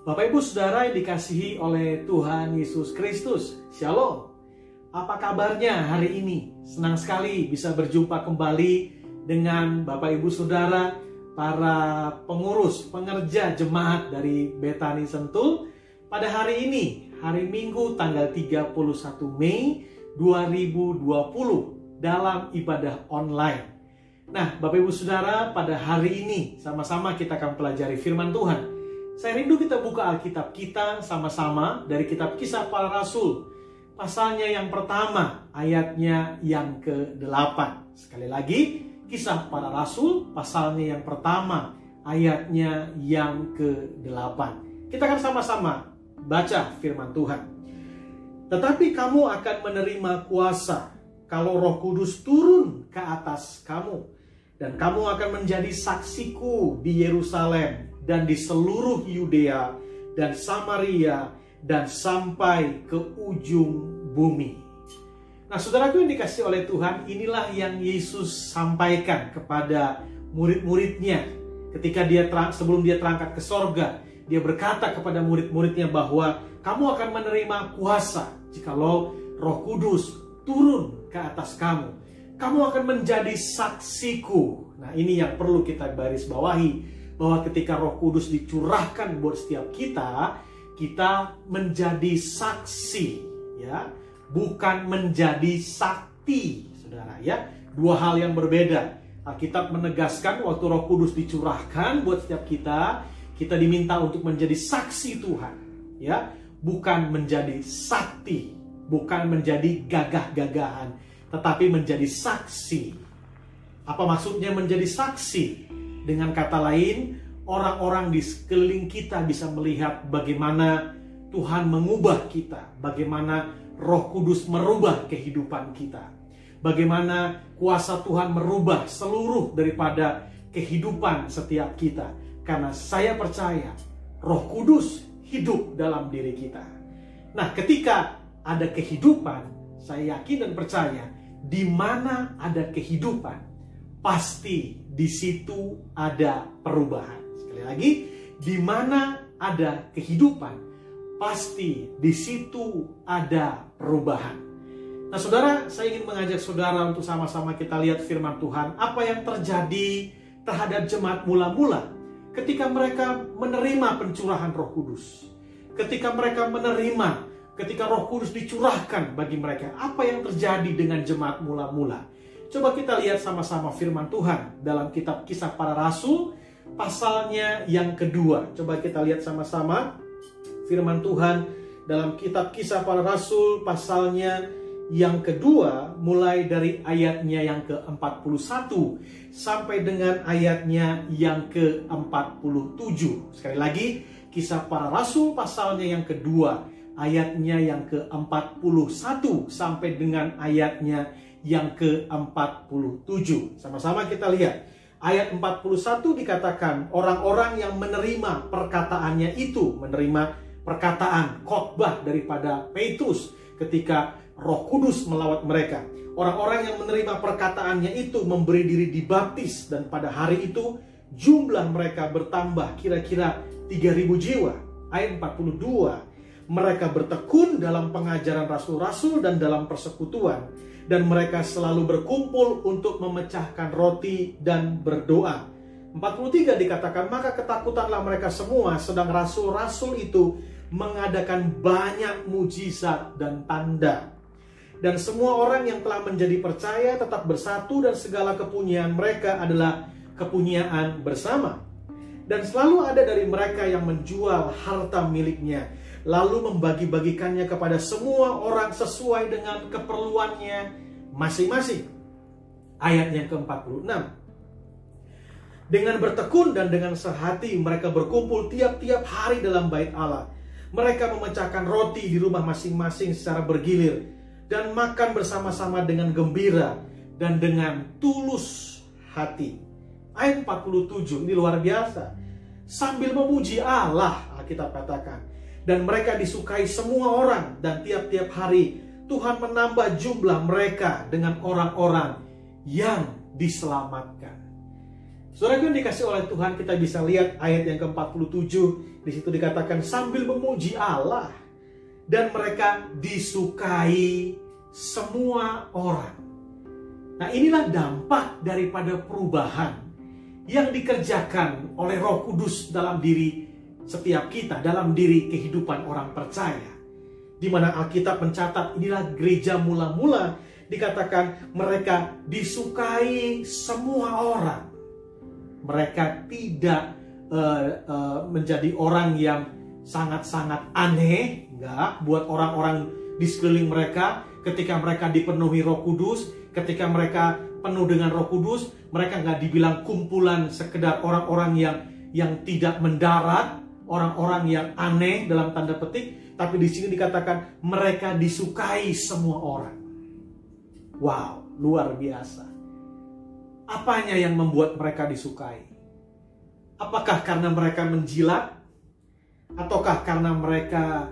Bapak Ibu Saudara yang dikasihi oleh Tuhan Yesus Kristus, Shalom. Apa kabarnya hari ini? Senang sekali bisa berjumpa kembali dengan Bapak Ibu Saudara, para pengurus, pengerja jemaat dari Betani Sentul pada hari ini, hari Minggu tanggal 31 Mei 2020 dalam ibadah online. Nah, Bapak Ibu Saudara, pada hari ini sama-sama kita akan pelajari firman Tuhan. Saya rindu kita buka Alkitab kita sama-sama dari kitab Kisah Para Rasul. Pasalnya yang pertama, ayatnya yang ke-8. Sekali lagi, Kisah Para Rasul, pasalnya yang pertama, ayatnya yang ke-8. Kita akan sama-sama baca firman Tuhan. Tetapi kamu akan menerima kuasa kalau Roh Kudus turun ke atas kamu dan kamu akan menjadi saksiku di Yerusalem dan di seluruh Yudea dan Samaria dan sampai ke ujung bumi. Nah, saudaraku yang dikasih oleh Tuhan, inilah yang Yesus sampaikan kepada murid-muridnya ketika dia sebelum dia terangkat ke sorga. Dia berkata kepada murid-muridnya bahwa kamu akan menerima kuasa jikalau Roh Kudus turun ke atas kamu kamu akan menjadi saksiku. Nah, ini yang perlu kita garis bawahi bahwa ketika Roh Kudus dicurahkan buat setiap kita, kita menjadi saksi, ya, bukan menjadi sakti, saudara, ya. Dua hal yang berbeda. Alkitab menegaskan waktu Roh Kudus dicurahkan buat setiap kita, kita diminta untuk menjadi saksi Tuhan, ya, bukan menjadi sakti, bukan menjadi gagah-gagahan tetapi menjadi saksi. Apa maksudnya menjadi saksi? Dengan kata lain, orang-orang di sekeliling kita bisa melihat bagaimana Tuhan mengubah kita, bagaimana Roh Kudus merubah kehidupan kita, bagaimana kuasa Tuhan merubah seluruh daripada kehidupan setiap kita. Karena saya percaya Roh Kudus hidup dalam diri kita. Nah, ketika ada kehidupan, saya yakin dan percaya di mana ada kehidupan, pasti di situ ada perubahan. Sekali lagi, di mana ada kehidupan, pasti di situ ada perubahan. Nah, saudara, saya ingin mengajak saudara untuk sama-sama kita lihat firman Tuhan, apa yang terjadi terhadap jemaat mula-mula ketika mereka menerima pencurahan Roh Kudus, ketika mereka menerima ketika Roh Kudus dicurahkan bagi mereka. Apa yang terjadi dengan jemaat mula-mula? Coba kita lihat sama-sama firman Tuhan dalam kitab Kisah Para Rasul pasalnya yang kedua. Coba kita lihat sama-sama firman Tuhan dalam kitab Kisah Para Rasul pasalnya yang kedua mulai dari ayatnya yang ke-41 sampai dengan ayatnya yang ke-47. Sekali lagi, Kisah Para Rasul pasalnya yang kedua ayatnya yang ke-41 sampai dengan ayatnya yang ke-47. Sama-sama kita lihat. Ayat 41 dikatakan orang-orang yang menerima perkataannya itu, menerima perkataan khotbah daripada Petrus ketika Roh Kudus melawat mereka. Orang-orang yang menerima perkataannya itu memberi diri dibaptis dan pada hari itu jumlah mereka bertambah kira-kira 3000 jiwa. Ayat 42 mereka bertekun dalam pengajaran rasul-rasul dan dalam persekutuan dan mereka selalu berkumpul untuk memecahkan roti dan berdoa. 43 dikatakan maka ketakutanlah mereka semua sedang rasul-rasul itu mengadakan banyak mujizat dan tanda. Dan semua orang yang telah menjadi percaya tetap bersatu dan segala kepunyaan mereka adalah kepunyaan bersama. Dan selalu ada dari mereka yang menjual harta miliknya lalu membagi-bagikannya kepada semua orang sesuai dengan keperluannya masing-masing. Ayat yang ke-46. Dengan bertekun dan dengan sehati mereka berkumpul tiap-tiap hari dalam bait Allah. Mereka memecahkan roti di rumah masing-masing secara bergilir dan makan bersama-sama dengan gembira dan dengan tulus hati. Ayat 47 ini luar biasa. Sambil memuji Allah, Alkitab katakan dan mereka disukai semua orang dan tiap-tiap hari Tuhan menambah jumlah mereka dengan orang-orang yang diselamatkan. Saudara yang dikasih oleh Tuhan kita bisa lihat ayat yang ke-47 di situ dikatakan sambil memuji Allah dan mereka disukai semua orang. Nah, inilah dampak daripada perubahan yang dikerjakan oleh Roh Kudus dalam diri setiap kita, dalam diri kehidupan orang percaya. Di mana Alkitab mencatat inilah gereja mula-mula dikatakan mereka disukai semua orang. Mereka tidak uh, uh, menjadi orang yang sangat-sangat aneh, enggak, buat orang-orang di sekeliling mereka ketika mereka dipenuhi Roh Kudus, ketika mereka penuh dengan Roh Kudus, mereka nggak dibilang kumpulan sekedar orang-orang yang yang tidak mendarat, orang-orang yang aneh dalam tanda petik, tapi di sini dikatakan mereka disukai semua orang. Wow, luar biasa. Apanya yang membuat mereka disukai? Apakah karena mereka menjilat? Ataukah karena mereka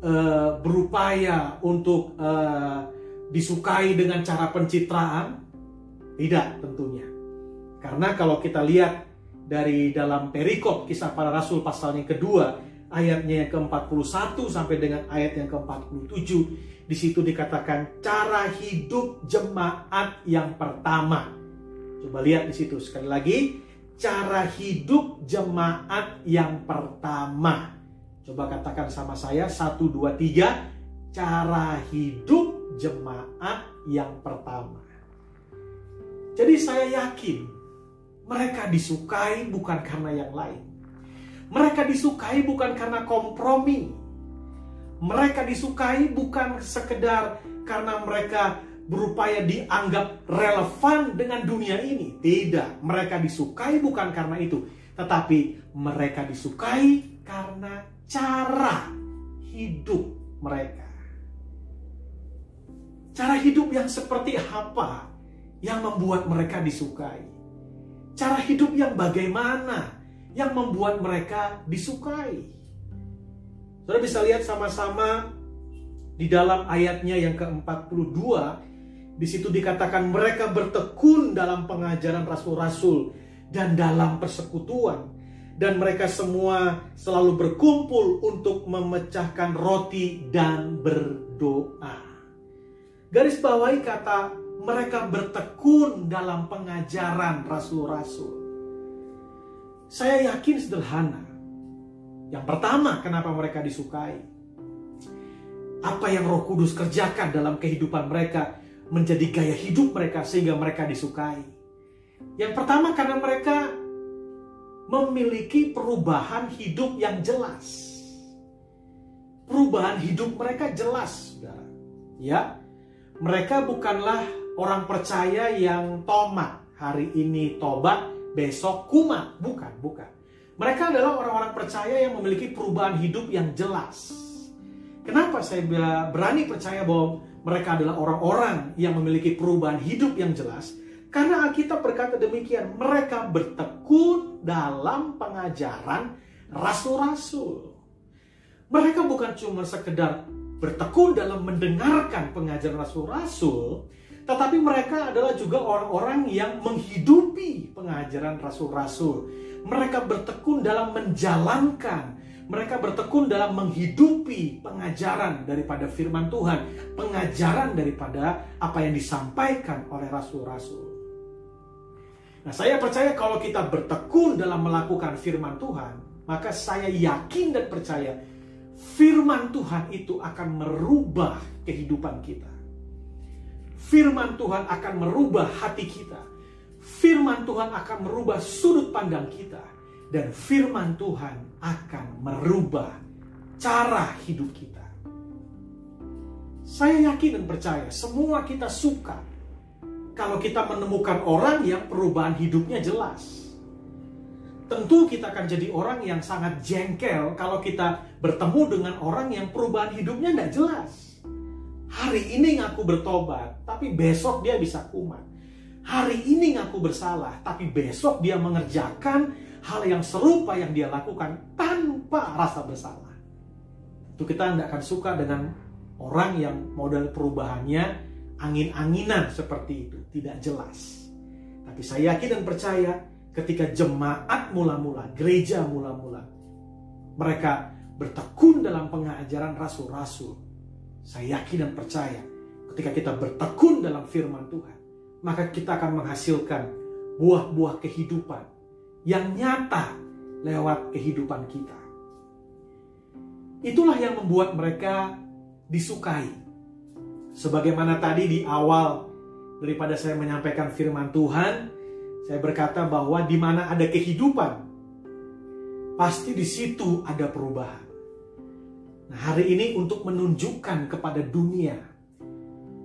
uh, berupaya untuk uh, disukai dengan cara pencitraan? Tidak tentunya. Karena kalau kita lihat dari dalam perikop kisah para rasul pasal yang kedua, ayatnya yang ke-41 sampai dengan ayat yang ke-47, di situ dikatakan cara hidup jemaat yang pertama. Coba lihat di situ sekali lagi, cara hidup jemaat yang pertama. Coba katakan sama saya, satu, dua, tiga, cara hidup jemaat yang pertama. Jadi saya yakin mereka disukai bukan karena yang lain. Mereka disukai bukan karena kompromi. Mereka disukai bukan sekedar karena mereka berupaya dianggap relevan dengan dunia ini. Tidak, mereka disukai bukan karena itu, tetapi mereka disukai karena cara hidup mereka. Cara hidup yang seperti apa yang membuat mereka disukai? Cara hidup yang bagaimana yang membuat mereka disukai? Saudara bisa lihat sama-sama di dalam ayatnya yang ke-42 di situ dikatakan mereka bertekun dalam pengajaran rasul-rasul dan dalam persekutuan dan mereka semua selalu berkumpul untuk memecahkan roti dan berdoa. Garis bawahi kata mereka bertekun dalam pengajaran rasul-rasul. Saya yakin sederhana. Yang pertama, kenapa mereka disukai? Apa yang Roh Kudus kerjakan dalam kehidupan mereka menjadi gaya hidup mereka sehingga mereka disukai. Yang pertama karena mereka memiliki perubahan hidup yang jelas. Perubahan hidup mereka jelas, Saudara. Ya, mereka bukanlah orang percaya yang tomat. Hari ini tobat, besok kumat. Bukan, bukan. Mereka adalah orang-orang percaya yang memiliki perubahan hidup yang jelas. Kenapa saya berani percaya bahwa mereka adalah orang-orang yang memiliki perubahan hidup yang jelas? Karena Alkitab berkata demikian, mereka bertekun dalam pengajaran rasul-rasul. Mereka bukan cuma sekedar bertekun dalam mendengarkan pengajaran rasul-rasul, tetapi mereka adalah juga orang-orang yang menghidupi pengajaran rasul-rasul. Mereka bertekun dalam menjalankan, mereka bertekun dalam menghidupi pengajaran daripada firman Tuhan, pengajaran daripada apa yang disampaikan oleh rasul-rasul. Nah, saya percaya kalau kita bertekun dalam melakukan firman Tuhan, maka saya yakin dan percaya firman Tuhan itu akan merubah kehidupan kita. Firman Tuhan akan merubah hati kita. Firman Tuhan akan merubah sudut pandang kita. Dan firman Tuhan akan merubah cara hidup kita. Saya yakin dan percaya semua kita suka kalau kita menemukan orang yang perubahan hidupnya jelas tentu kita akan jadi orang yang sangat jengkel kalau kita bertemu dengan orang yang perubahan hidupnya tidak jelas. Hari ini ngaku bertobat, tapi besok dia bisa kumat. Hari ini ngaku bersalah, tapi besok dia mengerjakan hal yang serupa yang dia lakukan tanpa rasa bersalah. Itu kita tidak akan suka dengan orang yang modal perubahannya angin-anginan seperti itu, tidak jelas. Tapi saya yakin dan percaya ketika jemaat mula-mula, gereja mula-mula, mereka bertekun dalam pengajaran rasul-rasul. Saya yakin dan percaya ketika kita bertekun dalam firman Tuhan, maka kita akan menghasilkan buah-buah kehidupan yang nyata lewat kehidupan kita. Itulah yang membuat mereka disukai. Sebagaimana tadi di awal daripada saya menyampaikan firman Tuhan, saya berkata bahwa di mana ada kehidupan, pasti di situ ada perubahan. Nah, hari ini untuk menunjukkan kepada dunia,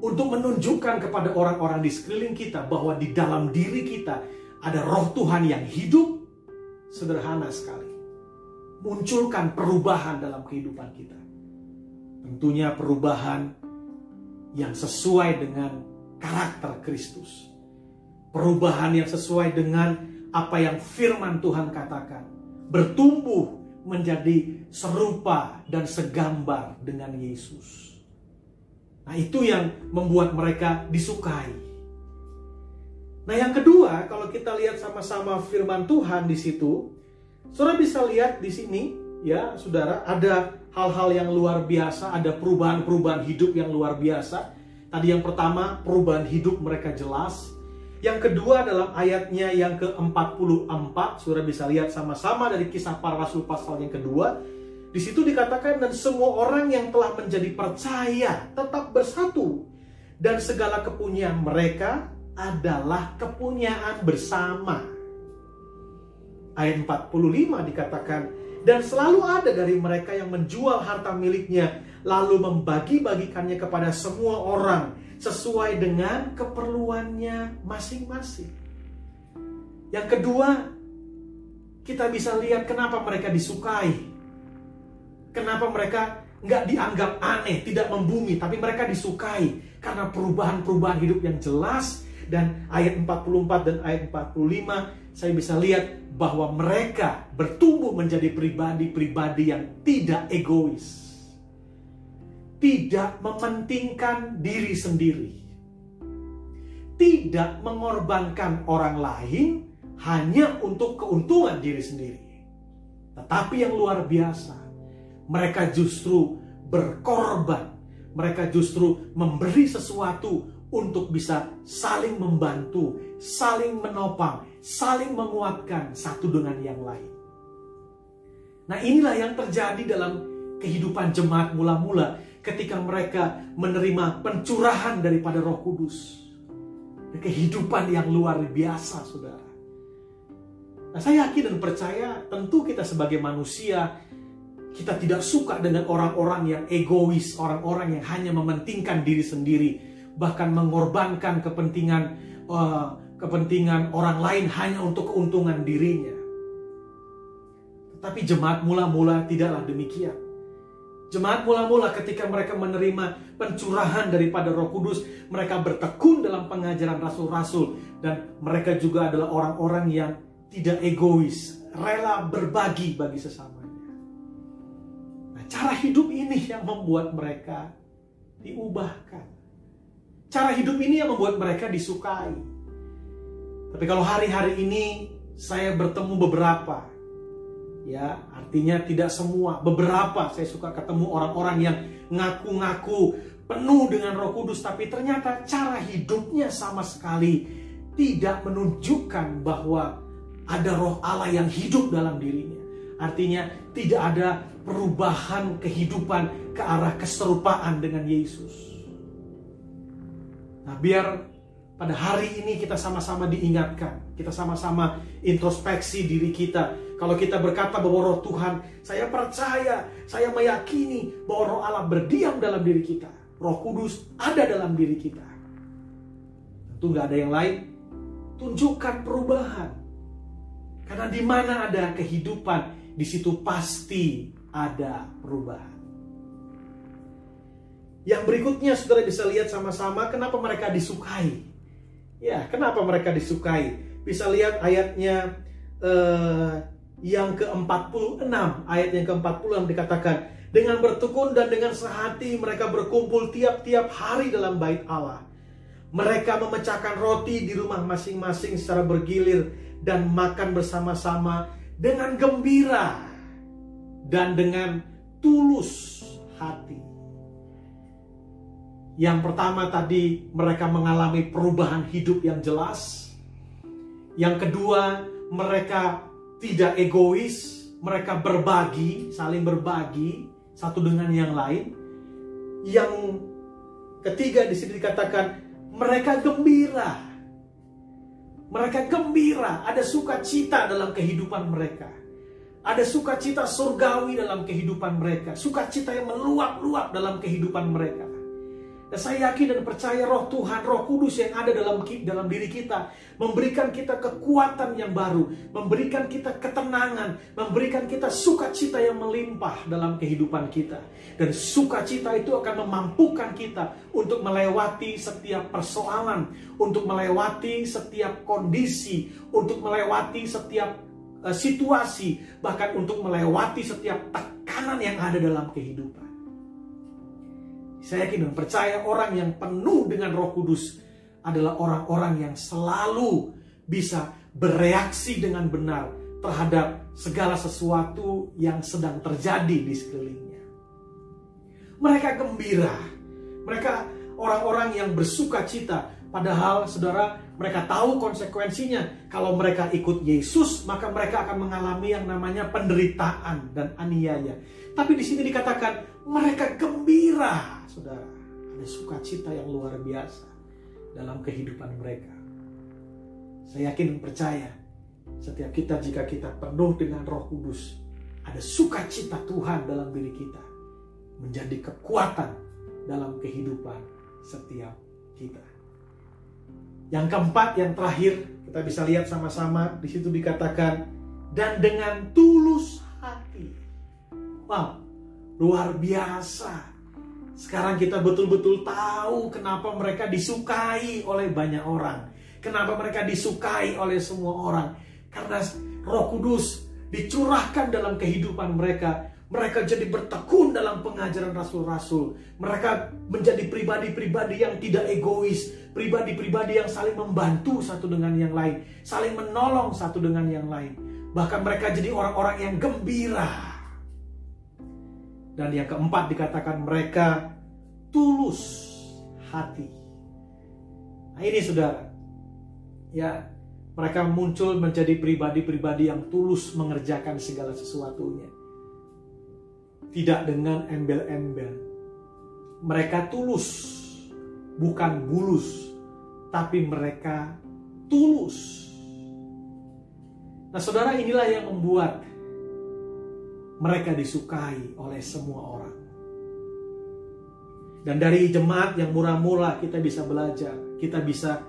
untuk menunjukkan kepada orang-orang di sekeliling kita bahwa di dalam diri kita ada roh Tuhan yang hidup, sederhana sekali. Munculkan perubahan dalam kehidupan kita. Tentunya perubahan yang sesuai dengan karakter Kristus. Perubahan yang sesuai dengan apa yang firman Tuhan katakan. Bertumbuh menjadi serupa dan segambar dengan Yesus. Nah, itu yang membuat mereka disukai. Nah, yang kedua, kalau kita lihat sama-sama firman Tuhan di situ, Saudara bisa lihat di sini, ya, Saudara, ada hal-hal yang luar biasa, ada perubahan-perubahan hidup yang luar biasa. Tadi yang pertama, perubahan hidup mereka jelas. Yang kedua dalam ayatnya yang ke-44, Saudara bisa lihat sama-sama dari kisah para rasul pasal yang kedua. Di situ dikatakan dan semua orang yang telah menjadi percaya tetap bersatu dan segala kepunyaan mereka adalah kepunyaan bersama ayat 45 dikatakan dan selalu ada dari mereka yang menjual harta miliknya lalu membagi-bagikannya kepada semua orang sesuai dengan keperluannya masing-masing. Yang kedua, kita bisa lihat kenapa mereka disukai. Kenapa mereka nggak dianggap aneh, tidak membumi, tapi mereka disukai karena perubahan-perubahan hidup yang jelas dan ayat 44 dan ayat 45 saya bisa lihat bahwa mereka bertumbuh menjadi pribadi-pribadi yang tidak egois. Tidak mementingkan diri sendiri. Tidak mengorbankan orang lain hanya untuk keuntungan diri sendiri. Tetapi yang luar biasa, mereka justru berkorban. Mereka justru memberi sesuatu untuk bisa saling membantu, saling menopang, saling menguatkan satu dengan yang lain. Nah, inilah yang terjadi dalam kehidupan jemaat mula-mula ketika mereka menerima pencurahan daripada Roh Kudus. Kehidupan yang luar biasa, Saudara. Nah, saya yakin dan percaya tentu kita sebagai manusia kita tidak suka dengan orang-orang yang egois, orang-orang yang hanya mementingkan diri sendiri, bahkan mengorbankan kepentingan uh, kepentingan orang lain hanya untuk keuntungan dirinya. Tetapi jemaat mula-mula tidaklah demikian. Jemaat mula-mula ketika mereka menerima pencurahan daripada Roh Kudus, mereka bertekun dalam pengajaran rasul-rasul dan mereka juga adalah orang-orang yang tidak egois, rela berbagi bagi sesamanya. Nah, cara hidup ini yang membuat mereka diubahkan. Cara hidup ini yang membuat mereka disukai. Tapi kalau hari-hari ini saya bertemu beberapa, ya artinya tidak semua, beberapa saya suka ketemu orang-orang yang ngaku-ngaku penuh dengan Roh Kudus, tapi ternyata cara hidupnya sama sekali tidak menunjukkan bahwa ada Roh Allah yang hidup dalam dirinya. Artinya tidak ada perubahan kehidupan ke arah keserupaan dengan Yesus. Nah, biar pada hari ini kita sama-sama diingatkan, kita sama-sama introspeksi diri kita. Kalau kita berkata bahwa roh Tuhan, saya percaya, saya meyakini bahwa roh Allah berdiam dalam diri kita. Roh Kudus ada dalam diri kita. Tentu nggak ada yang lain. Tunjukkan perubahan. Karena di mana ada kehidupan, di situ pasti ada perubahan. Yang berikutnya saudara bisa lihat sama-sama kenapa mereka disukai. Ya, kenapa mereka disukai? Bisa lihat ayatnya eh, yang ke-46, ayat yang ke-40 dikatakan, dengan bertekun dan dengan sehati mereka berkumpul tiap-tiap hari dalam bait Allah. Mereka memecahkan roti di rumah masing-masing secara bergilir dan makan bersama-sama dengan gembira dan dengan tulus hati. Yang pertama tadi mereka mengalami perubahan hidup yang jelas. Yang kedua, mereka tidak egois, mereka berbagi, saling berbagi satu dengan yang lain. Yang ketiga di sini dikatakan mereka gembira. Mereka gembira, ada sukacita dalam kehidupan mereka. Ada sukacita surgawi dalam kehidupan mereka, sukacita yang meluap-luap dalam kehidupan mereka. Dan saya yakin dan percaya roh Tuhan, roh kudus yang ada dalam dalam diri kita. Memberikan kita kekuatan yang baru. Memberikan kita ketenangan. Memberikan kita sukacita yang melimpah dalam kehidupan kita. Dan sukacita itu akan memampukan kita untuk melewati setiap persoalan. Untuk melewati setiap kondisi. Untuk melewati setiap uh, situasi. Bahkan untuk melewati setiap tekanan yang ada dalam kehidupan. Saya yakin dan percaya orang yang penuh dengan Roh Kudus adalah orang-orang yang selalu bisa bereaksi dengan benar terhadap segala sesuatu yang sedang terjadi di sekelilingnya. Mereka gembira, mereka orang-orang yang bersuka cita, padahal saudara mereka tahu konsekuensinya. Kalau mereka ikut Yesus, maka mereka akan mengalami yang namanya penderitaan dan aniaya. Tapi di sini dikatakan mereka gembira saudara, ada sukacita yang luar biasa dalam kehidupan mereka. Saya yakin percaya, setiap kita jika kita penuh dengan roh kudus, ada sukacita Tuhan dalam diri kita, menjadi kekuatan dalam kehidupan setiap kita. Yang keempat, yang terakhir, kita bisa lihat sama-sama, di situ dikatakan, dan dengan tulus hati. Wow, luar biasa sekarang kita betul-betul tahu kenapa mereka disukai oleh banyak orang. Kenapa mereka disukai oleh semua orang. Karena roh kudus dicurahkan dalam kehidupan mereka. Mereka jadi bertekun dalam pengajaran rasul-rasul. Mereka menjadi pribadi-pribadi yang tidak egois. Pribadi-pribadi yang saling membantu satu dengan yang lain. Saling menolong satu dengan yang lain. Bahkan mereka jadi orang-orang yang gembira dan yang keempat dikatakan mereka tulus hati. Nah ini saudara, ya mereka muncul menjadi pribadi-pribadi yang tulus mengerjakan segala sesuatunya. Tidak dengan embel-embel. Mereka tulus, bukan bulus, tapi mereka tulus. Nah saudara inilah yang membuat mereka disukai oleh semua orang. Dan dari jemaat yang murah-murah kita bisa belajar, kita bisa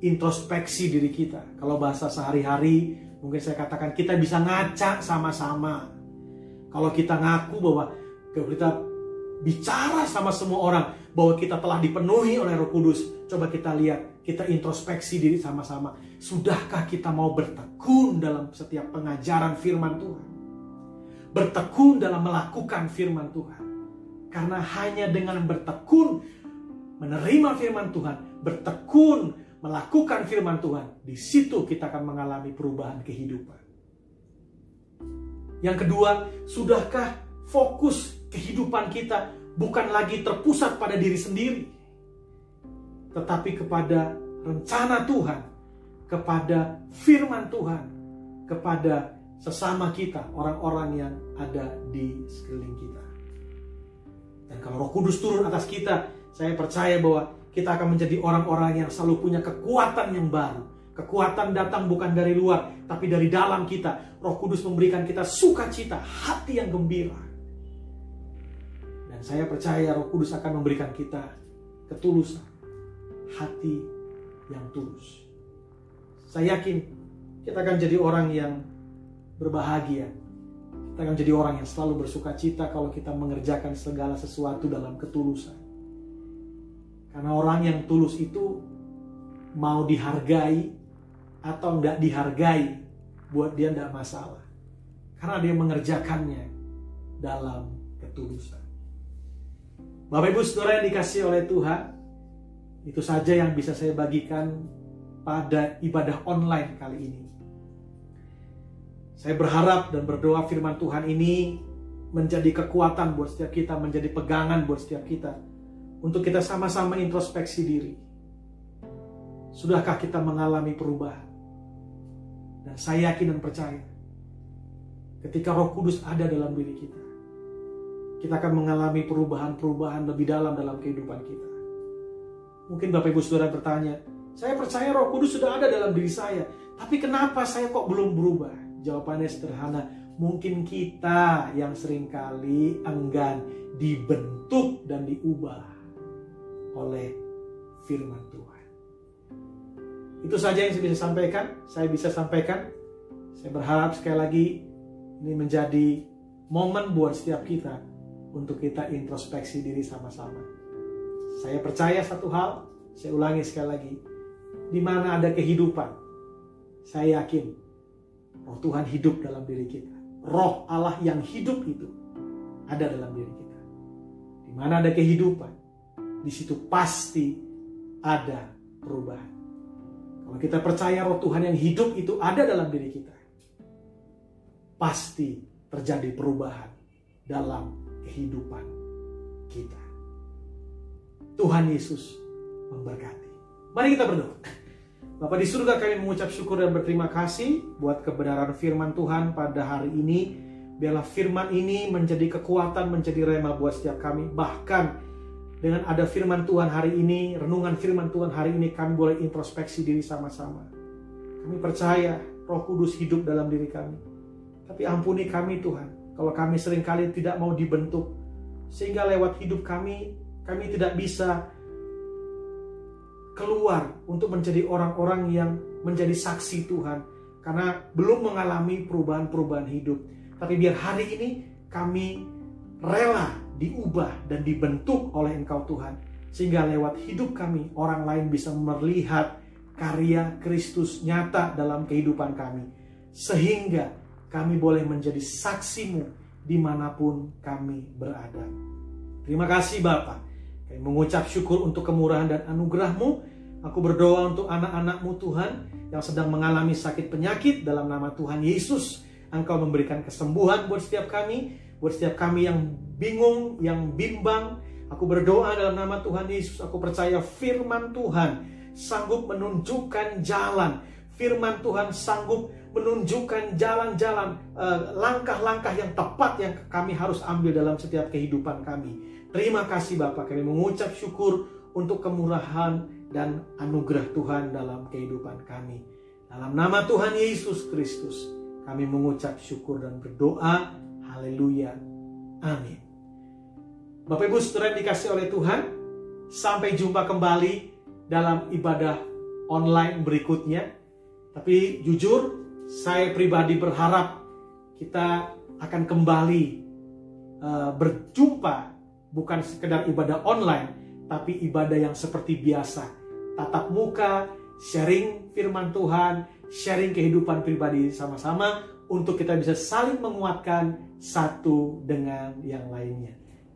introspeksi diri kita. Kalau bahasa sehari-hari, mungkin saya katakan kita bisa ngaca sama-sama. Kalau kita ngaku bahwa kita bicara sama semua orang bahwa kita telah dipenuhi oleh Roh Kudus, coba kita lihat, kita introspeksi diri sama-sama. Sudahkah kita mau bertekun dalam setiap pengajaran firman Tuhan? bertekun dalam melakukan firman Tuhan. Karena hanya dengan bertekun menerima firman Tuhan, bertekun melakukan firman Tuhan, di situ kita akan mengalami perubahan kehidupan. Yang kedua, sudahkah fokus kehidupan kita bukan lagi terpusat pada diri sendiri, tetapi kepada rencana Tuhan, kepada firman Tuhan, kepada sesama kita, orang-orang yang ada di sekeliling kita. Dan kalau Roh Kudus turun atas kita, saya percaya bahwa kita akan menjadi orang-orang yang selalu punya kekuatan yang baru. Kekuatan datang bukan dari luar, tapi dari dalam kita. Roh Kudus memberikan kita sukacita, hati yang gembira. Dan saya percaya Roh Kudus akan memberikan kita ketulusan, hati yang tulus. Saya yakin kita akan jadi orang yang berbahagia. Kita akan jadi orang yang selalu bersuka cita kalau kita mengerjakan segala sesuatu dalam ketulusan. Karena orang yang tulus itu mau dihargai atau nggak dihargai, buat dia nggak masalah. Karena dia mengerjakannya dalam ketulusan. Bapak Ibu Saudara yang dikasih oleh Tuhan, Itu saja yang bisa saya bagikan pada ibadah online kali ini. Saya berharap dan berdoa firman Tuhan ini menjadi kekuatan buat setiap kita, menjadi pegangan buat setiap kita. Untuk kita sama-sama introspeksi diri. Sudahkah kita mengalami perubahan? Dan saya yakin dan percaya, ketika roh kudus ada dalam diri kita, kita akan mengalami perubahan-perubahan lebih dalam dalam kehidupan kita. Mungkin Bapak Ibu Saudara bertanya, saya percaya roh kudus sudah ada dalam diri saya, tapi kenapa saya kok belum berubah? Jawabannya sederhana, mungkin kita yang sering kali enggan dibentuk dan diubah oleh firman Tuhan. Itu saja yang saya bisa sampaikan. Saya bisa sampaikan. Saya berharap sekali lagi ini menjadi momen buat setiap kita untuk kita introspeksi diri sama-sama. Saya percaya satu hal, saya ulangi sekali lagi. Di mana ada kehidupan, saya yakin roh Tuhan hidup dalam diri kita. Roh Allah yang hidup itu ada dalam diri kita. Di mana ada kehidupan, di situ pasti ada perubahan. Kalau kita percaya roh Tuhan yang hidup itu ada dalam diri kita, pasti terjadi perubahan dalam kehidupan kita. Tuhan Yesus memberkati. Mari kita berdoa. Bapak di surga kami mengucap syukur dan berterima kasih buat kebenaran firman Tuhan pada hari ini. Biarlah firman ini menjadi kekuatan, menjadi rema buat setiap kami. Bahkan dengan ada firman Tuhan hari ini, renungan firman Tuhan hari ini, kami boleh introspeksi diri sama-sama. Kami percaya roh kudus hidup dalam diri kami. Tapi ampuni kami Tuhan, kalau kami sering kali tidak mau dibentuk. Sehingga lewat hidup kami, kami tidak bisa keluar untuk menjadi orang-orang yang menjadi saksi Tuhan karena belum mengalami perubahan-perubahan hidup. Tapi biar hari ini kami rela diubah dan dibentuk oleh Engkau Tuhan sehingga lewat hidup kami orang lain bisa melihat karya Kristus nyata dalam kehidupan kami sehingga kami boleh menjadi saksimu di mana pun kami berada. Terima kasih Bapak. Kami mengucap syukur untuk kemurahan dan anugerahmu Aku berdoa untuk anak-anakmu Tuhan yang sedang mengalami sakit penyakit dalam nama Tuhan Yesus. Engkau memberikan kesembuhan buat setiap kami, buat setiap kami yang bingung, yang bimbang. Aku berdoa dalam nama Tuhan Yesus. Aku percaya firman Tuhan sanggup menunjukkan jalan. Firman Tuhan sanggup menunjukkan jalan-jalan, eh, langkah-langkah yang tepat yang kami harus ambil dalam setiap kehidupan kami. Terima kasih Bapak, kami mengucap syukur untuk kemurahan dan anugerah Tuhan dalam kehidupan kami. Dalam nama Tuhan Yesus Kristus, kami mengucap syukur dan berdoa. Haleluya. Amin. Bapak Ibu saudara dikasih oleh Tuhan, sampai jumpa kembali dalam ibadah online berikutnya. Tapi jujur, saya pribadi berharap kita akan kembali uh, berjumpa bukan sekedar ibadah online, tapi ibadah yang seperti biasa tatap muka, sharing firman Tuhan, sharing kehidupan pribadi sama-sama untuk kita bisa saling menguatkan satu dengan yang lainnya.